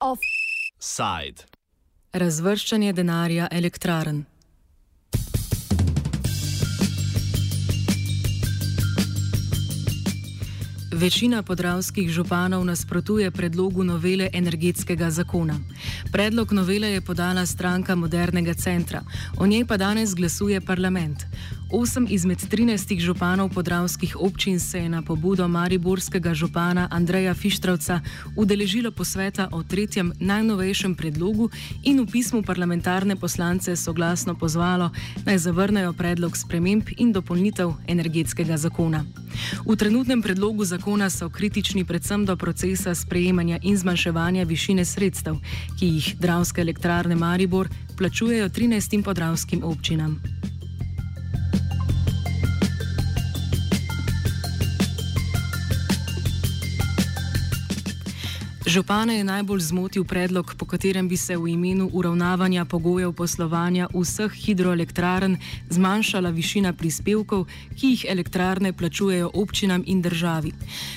Offside. Razvrščanje denarja elektrarn. Večina podravskih županov nasprotuje predlogu novele energetskega zakona. Predlog novele je podala stranka Modernega centra, o njej pa danes glasuje parlament. Osem izmed 13 županov podravskih občin se je na pobudo mariborskega župana Andreja Fištravca udeležilo posveta o tretjem najnovejšem predlogu in v pismu parlamentarne poslance soglasno pozvalo naj zavrnejo predlog sprememb in dopolnitev energetskega zakona. V trenutnem predlogu zakona so kritični predvsem do procesa sprejemanja in zmanjševanja višine sredstev, ki jih Dravske elektrarne Maribor plačujejo 13 podravskim občinam. Župane je najbolj zmotil predlog, po katerem bi se v imenu uravnavanja pogojev poslovanja vseh hidroelektrarn zmanjšala višina prispevkov, ki jih elektrarne plačujejo občinam in državi.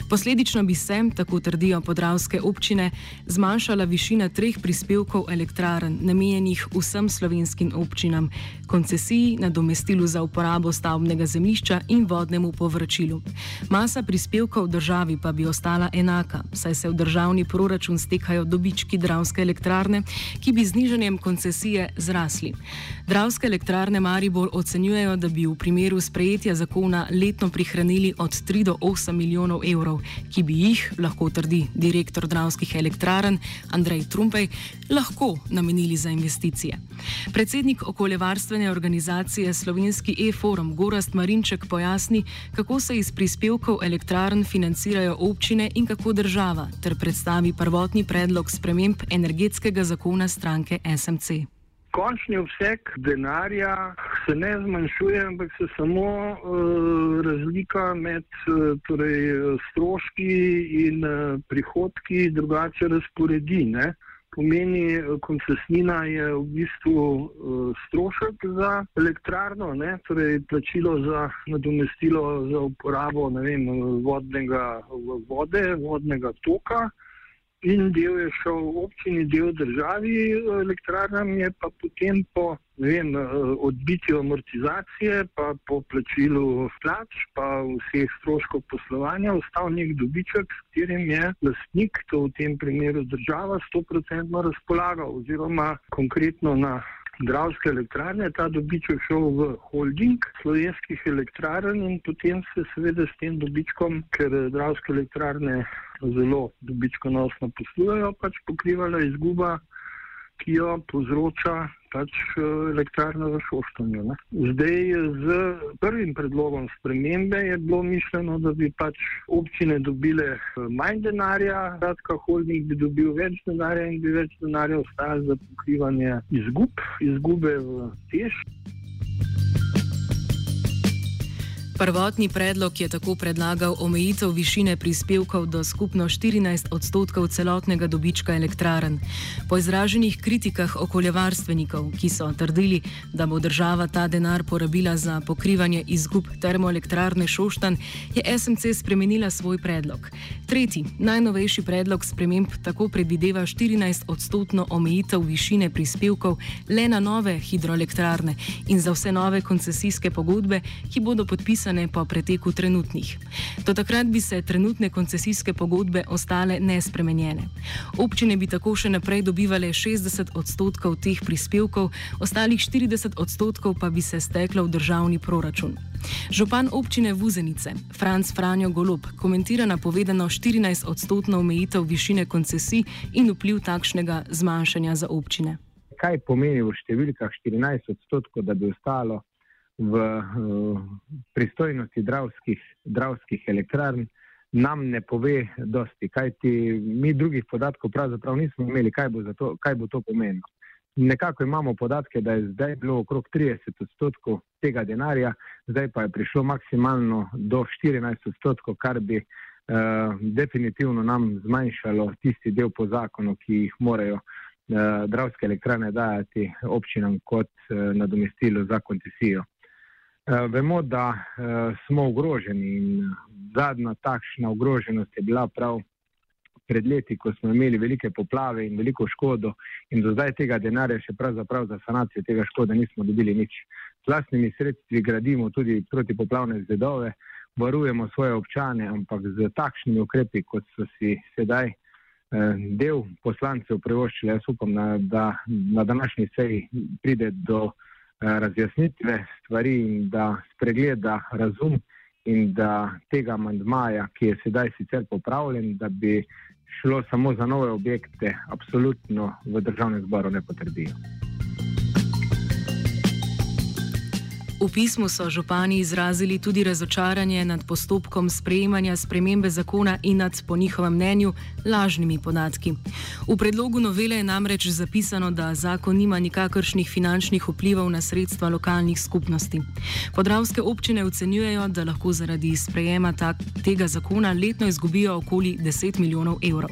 Posledično bi se, tako trdijo podravske občine, zmanjšala višina treh prispevkov elektrarn, namenjenih vsem slovenskim občinam, koncesiji, nadomestilu za uporabo stavbnega zemljišča in vodnemu povračilu. Masa prispevkov državi pa bi ostala enaka, saj se v državni proračun proračun stekajo dobički Dravske elektrarne, ki bi z nižanjem koncesije zrasli. Dravske elektrarne Maribor ocenjujejo, da bi v primeru sprejetja zakona letno prihranili od 3 do 8 milijonov evrov, ki bi jih, lahko trdi direktor Dravskih elektrarn Andrej Trumpej, lahko namenili za investicije. Predsednik okoljevarstvene organizacije Slovenski e-forum Gorast Marinček pojasni, kako se iz prispevkov elektrarn financirajo občine in kako država, ter predstavi prvotni predlog sprememb energetskega zakona stranke SMC. Končni obseg denarja se ne zmanjšuje, ampak se samo uh, razlika med uh, torej, stroški in uh, prihodki drugače razporedi. Ne? Pomeni, koncesnina je v bistvu uh, strošek za elektrarno, ne? torej plačilo za nadomestilo za uporabo vem, vodnega vode, vodnega toka in del je šel v občini, del državi, elektrarnam je pa potem po vem, odbitju amortizacije, pa po plačilu plač, pa vseh stroškov poslovanja ostal nek dobiček, s katerim je lastnik, to v tem primeru država, 100% razpolagal oziroma konkretno na Dravske elektrarne, ta dobiček šel v holding slovenskih elektrarn in potem se seveda s tem dobičkom, ker Dravske elektrarne zelo dobičkonosno poslujejo, pač pokrivala izguba, ki jo povzroča pač eh, elektrarna v Šoštanju. Ne. Zdaj z prvim predlogom spremembe je bilo mišljeno, da bi pač občine dobile eh, manj denarja, kratka holding bi dobil več denarja in bi več denarja ostalo za pokrivanje izgub, izgube v tež. Prvotni predlog je tako predlagal omejitev višine prispevkov do skupno 14 odstotkov celotnega dobička elektraren. Po izraženih kritikah okoljevarstvenikov, ki so trdili, da bo država ta denar porabila za pokrivanje izgub termoelektrarne Šoštan, je SMC spremenila svoj predlog. Tretji, najnovejši predlog sprememb tako predvideva 14 odstotno omejitev višine prispevkov le na nove hidroelektrarne in za vse nove koncesijske pogodbe, ki bodo podpisane podpisane po preteku trenutnih. Do takrat bi se trenutne koncesijske pogodbe ostale nespremenjene. Občine bi tako še naprej dobivale 60 odstotkov teh prispevkov, ostalih 40 odstotkov pa bi se steklo v državni proračun. Župan občine Vuzenice, Franz Franjo Golob, komentira napovedano 14 odstotno omejitev višine koncesij in vpliv takšnega zmanjšanja za občine. Kaj pomeni v številkah 14 odstotkov, da bi ostalo v uh, pristojnosti dravskih, dravskih elektrarn, nam ne pove dosti, kajti mi drugih podatkov pravzaprav nismo imeli, kaj bo, to, kaj bo to pomenilo. Nekako imamo podatke, da je zdaj bilo okrog 30 odstotkov tega denarja, zdaj pa je prišlo maksimalno do 14 odstotkov, kar bi uh, definitivno nam zmanjšalo tisti del po zakonu, ki jih morajo uh, dravske elektrane dajati občinam kot uh, nadomestilo za koncesijo. Vemo, da smo ogroženi in zadnja takšna ogroženost je bila prav pred leti, ko smo imeli velike poplave in veliko škodo in do zdaj tega denarja še pravzaprav za sanacijo tega škoda nismo dobili nič. S vlastnimi sredstvi gradimo tudi protipoplavne zidove, varujemo svoje občane, ampak z takšnimi ukrepi, kot so si sedaj eh, del poslancev privoščili, jaz upam, da na današnji seji pride do eh, razjasnitve stvari in da spregleda razum in da tega amandmaja, ki je sedaj sicer popravljen, da bi šlo samo za nove objekte, absolutno v državnem zboru ne potrdijo. V pismu so župani izrazili tudi razočaranje nad postopkom sprejemanja spremembe zakona in nad, po njihovem mnenju, lažnimi podatki. V predlogu novele je namreč zapisano, da zakon nima nikakršnih finančnih vplivov na sredstva lokalnih skupnosti. Podravske občine ocenjujejo, da lahko zaradi sprejema tak, tega zakona letno izgubijo okoli 10 milijonov evrov.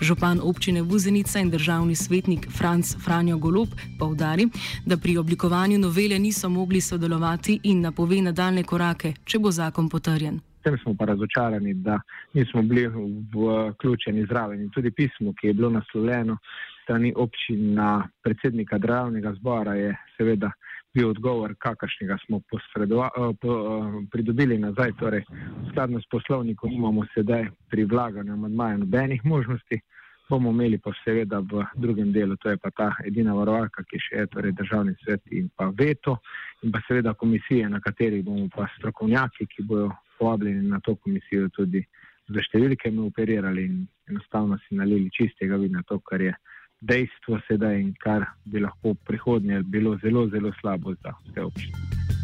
Župan občine Vuzenica in državni svetnik Franz Franjo Golob povdari, da pri oblikovanju novele niso mogli sodelovati sodelovati in napove nadaljne korake, če bo zakon potrjen. Tem smo pa razočarani, da nismo bili vključeni zraven. In tudi pismo, ki je bilo naslovljeno strani občina predsednika državnega zbora, je seveda bil odgovor, kakršnega smo po, pridobili nazaj. Torej, skladno s poslovnikom imamo sedaj pri vlaganju amadmaja nobenih možnosti bomo imeli pa seveda v drugem delu, to je pa ta edina varovalka, ki še je, torej državni svet in pa veto in pa seveda komisije, na katerih bomo pa strokovnjaki, ki bojo povabljeni na to komisijo tudi za številkami operirali in enostavno si nalili čistega vina to, kar je dejstvo sedaj in kar bi lahko v prihodnje bilo zelo, zelo slabo za vse občine.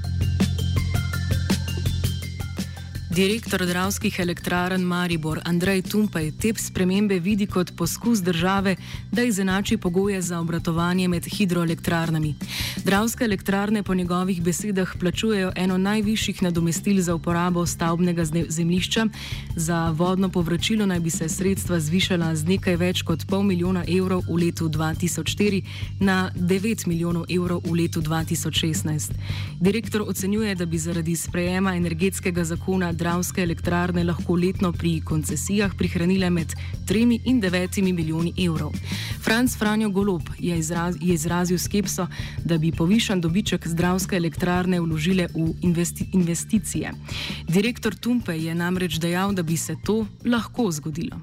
Direktor dravskih elektrarn Maribor Andrej Tumpaj te spremembe vidi kot poskus države, da izenači pogoje za obratovanje med hidroelektrarnami. Dravske elektrarne po njegovih besedah plačujejo eno najvišjih nadomestil za uporabo stavbnega zemljišča. Za vodno povračilo naj bi se sredstva zvišala z nekaj več kot pol milijona evrov v letu 2004 na 9 milijonov evrov v letu 2016. Direktor ocenjuje, da bi zaradi sprejema energetskega zakona dravske elektrarne lahko letno pri koncesijah prihranile med 3 in 9 milijoni evrov. Franz Franjo Golob je, izraz, je izrazil skepso, da bi povišan dobiček zdravske elektrarne vložile v investi, investicije. Direktor Tumpe je namreč dejal, da bi se to lahko zgodilo.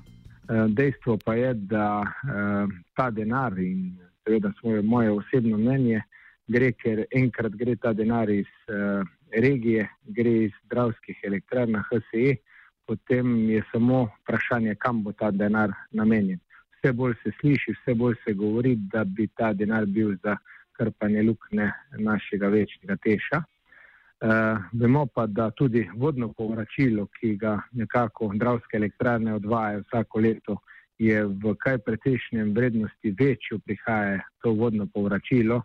Eh, dejstvo pa je, da eh, ta denar in seveda moje osebno mnenje gre, ker enkrat gre ta denar iz eh, regije, gre iz zdravskih elektrarn na HSE, potem je samo vprašanje, kam bo ta denar namenjen. Vse bolj se sliši, vse bolj se govori, da bi ta denar bil za krpanje lukne našega večnega teša. Uh, vemo pa, da tudi vodno povračilo, ki ga nekako zdravske elektrarne odvajajo vsako leto, je v kaj precejšnjem vrednosti večjo prihaja to vodno povračilo,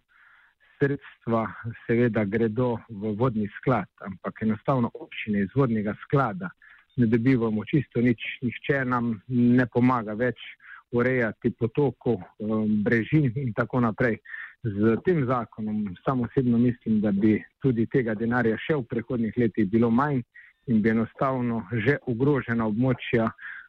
sredstva seveda gredo v vodni sklad, ampak enostavno občine iz vodnega sklada ne dobivamo čisto nič, nihče nam ne pomaga več urejati potokov, um, brežin in tako naprej. Z tem zakonom samo osebno mislim, da bi tudi tega denarja še v prihodnih letih bilo manj in bi enostavno že ogrožena območja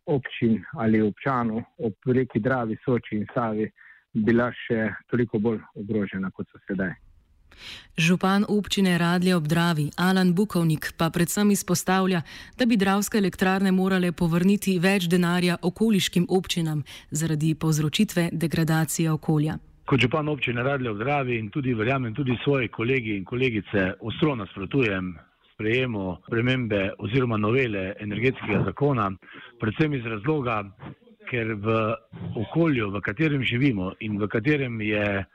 občin ali občanov ob reki Dravi, Soči in Savi bila še toliko bolj ogrožena, kot so sedaj. Župan občine Radlje ob Dravi Alan Bukovnik pa predvsem izpostavlja, da bi dravske elektrarne morale povrniti več denarja okoliškim občinam zaradi povzročitve degradacije okolja. Kot župan občine Radlje ob Dravi in tudi verjamem tudi svoje kolegi in kolegice ostro nasprotujem sprejemu spremembe oziroma novele energetskega zakona, predvsem iz razloga, ker v okolju, v katerem živimo in v katerem je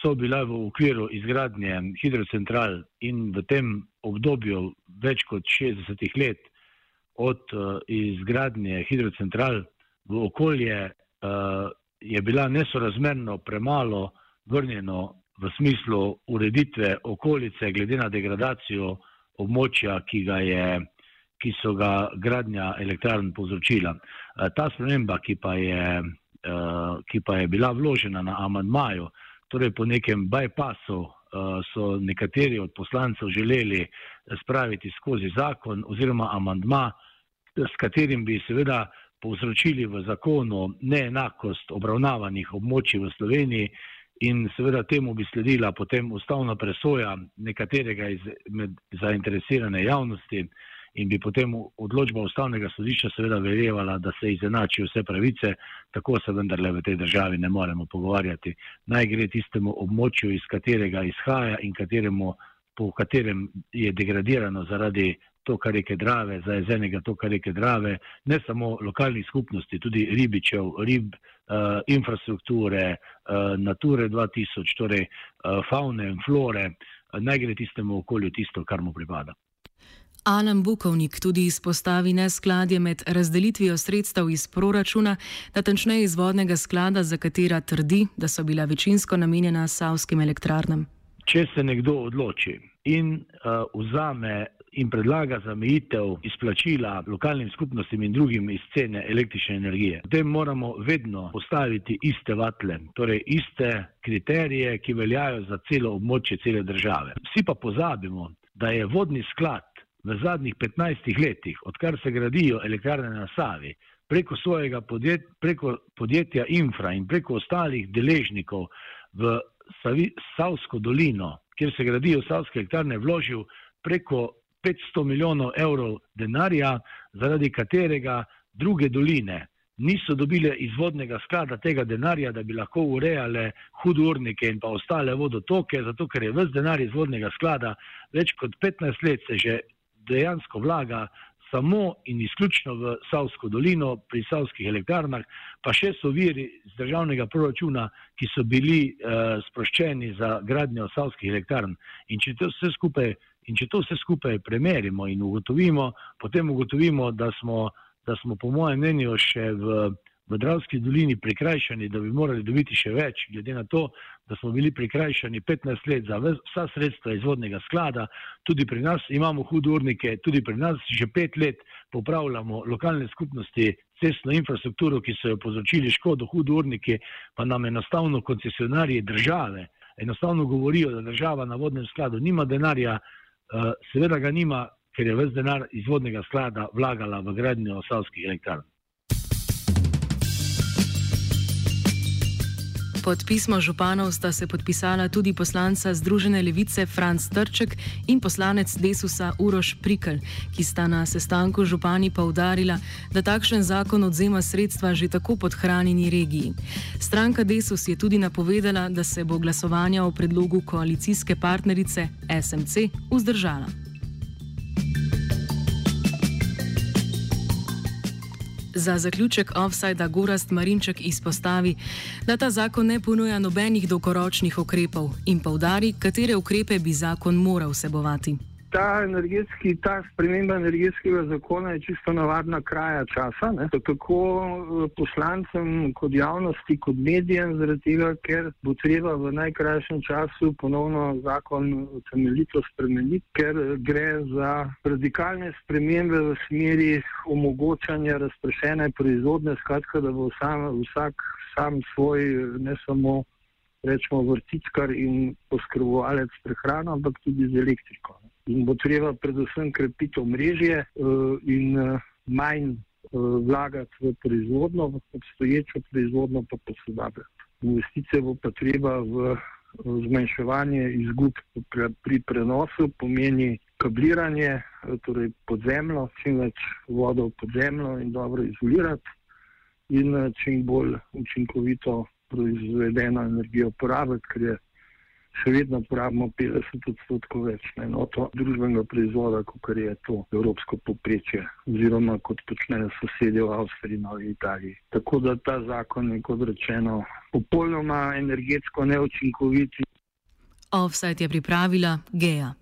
so bile v okviru izgradnje hidrocentral in v tem obdobju več kot 60 let od uh, izgradnje hidrocentral v okolje uh, je bila nesorazmerno premalo vrnjeno v smislu ureditve okolice glede na degradacijo območja, ki ga je ki so ga gradnja elektrarn povzročila. Uh, ta sprememba, ki pa je, uh, ki pa je bila vložena na amadmaju, torej po nekem bypassu uh, so nekateri od poslancev želeli spraviti skozi zakon oziroma amandma, s katerim bi seveda povzročili v zakonu neenakost obravnavanih območij v Sloveniji in seveda temu bi sledila potem ustavna presoja nekaterega iz zainteresirane javnosti in bi potem odločba ustavnega sodišča seveda verjevala, da se izenači vse pravice, tako se vendarle v tej državi ne moremo pogovarjati. Naj gre tistemu območju, iz katerega izhaja in kateremu, po katerem je degradirano zaradi to, kar reke Drave, za jezenega to, kar reke Drave, ne samo lokalnih skupnosti, tudi ribičev, rib, uh, infrastrukture, uh, Nature 2000, torej uh, faune in flore, uh, naj gre tistemu okolju tisto, kar mu pripada. Alan Bukovnik tudi izpostavi neskladje med razdelitvijo sredstev iz proračuna, natančneje iz vodnega sklada, za katera trdi, da so bila večinsko namenjena savskim elektrarnam. Če se nekdo odloči in uh, vzame in predlaga zamejitev izplačila lokalnim skupnostim in drugim iz cene električne energije, potem moramo vedno postaviti iste vatle, torej iste kriterije, ki veljajo za celo območje cele države. Vsi pa pozabimo, da je vodni sklad v zadnjih 15 letih, odkar se gradijo elektrarne na Savi, preko svojega podjet, preko podjetja Infra in preko ostalih deležnikov v Savi, Savsko dolino, kjer se gradijo Savske elektrarne, vložil preko 500 milijonov evrov denarja, zaradi katerega druge doline niso dobile izvodnega sklada tega denarja, da bi lahko urejale hudurnike in pa ostale vodotoke, zato ker je vse denar izvodnega sklada več kot 15 let se že dejansko vlaga samo in izključno v Savsko dolino pri Savskih elektrarnah, pa še so viri z državnega proračuna, ki so bili uh, sproščeni za gradnjo Savskih elektrarn. In če to vse skupaj, to vse skupaj premerimo in ugotovimo, potem ugotovimo, da smo, da smo po mojem mnenju še v v Dravski dolini prikrajšani, da bi morali dobiti še več, glede na to, da smo bili prikrajšani 15 let za vsa sredstva izvodnega sklada, tudi pri nas imamo hudurnike, tudi pri nas že pet let popravljamo lokalne skupnosti cestno infrastrukturo, ki so jo povzročili škodo hudurniki, pa nam enostavno koncesionarji države enostavno govorijo, da država na vodnem skladu nima denarja, eh, seveda ga nima, ker je ves denar izvodnega sklada vlagala v gradnjo savskih elektrarn. Pod pismo županov sta se podpisala tudi poslanca Združene levice Franz Trček in poslanec Desusa Uroš Prikl, ki sta na sestanku župani poudarila, da takšen zakon odzema sredstva že tako podhranjeni regiji. Stranka Desus je tudi napovedala, da se bo glasovanja o predlogu koalicijske partnerice SMC vzdržala. Za zaključek offsajda Gorast Marinček izpostavi, da ta zakon ne ponuja nobenih dolgoročnih ukrepov in povdari, katere ukrepe bi zakon moral vsebovati ta energetski, ta sprememba energetskega zakona je čisto navadna kraja časa, ne? tako eh, poslancem kot javnosti, kot medijem, zaradi tega, ker bo treba v najkrajšem času ponovno zakon temeljito spremeniti, ker gre za radikalne spremembe v smeri omogočanja razpršene proizvodne, skratka, da bo sam, vsak sam svoj, ne samo rečemo vrtičkar in poskrbovalec prehrano, ampak tudi z elektriko in bo treba predvsem krepiti omrežje uh, in uh, manj uh, vlagati v proizvodno, v obstoječo proizvodno pa posodabljati. Investicije bo pa treba v zmanjševanje izgub pri prenosu, pomeni kabliranje, torej podzemno, čim več vodo podzemno in dobro izolirati in čim bolj učinkovito proizvedeno energijo porabiti, ker je še vedno porabimo 50 odstotkov več na enoto družbenega proizvoda, kot je to evropsko poprečje, oziroma kot počnejo sosedje v Avstriji in v Italiji. Tako da ta zakon je, kot rečeno, popolnoma energetsko neučinkovit. Offside je pripravila Geja.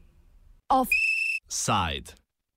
Offside.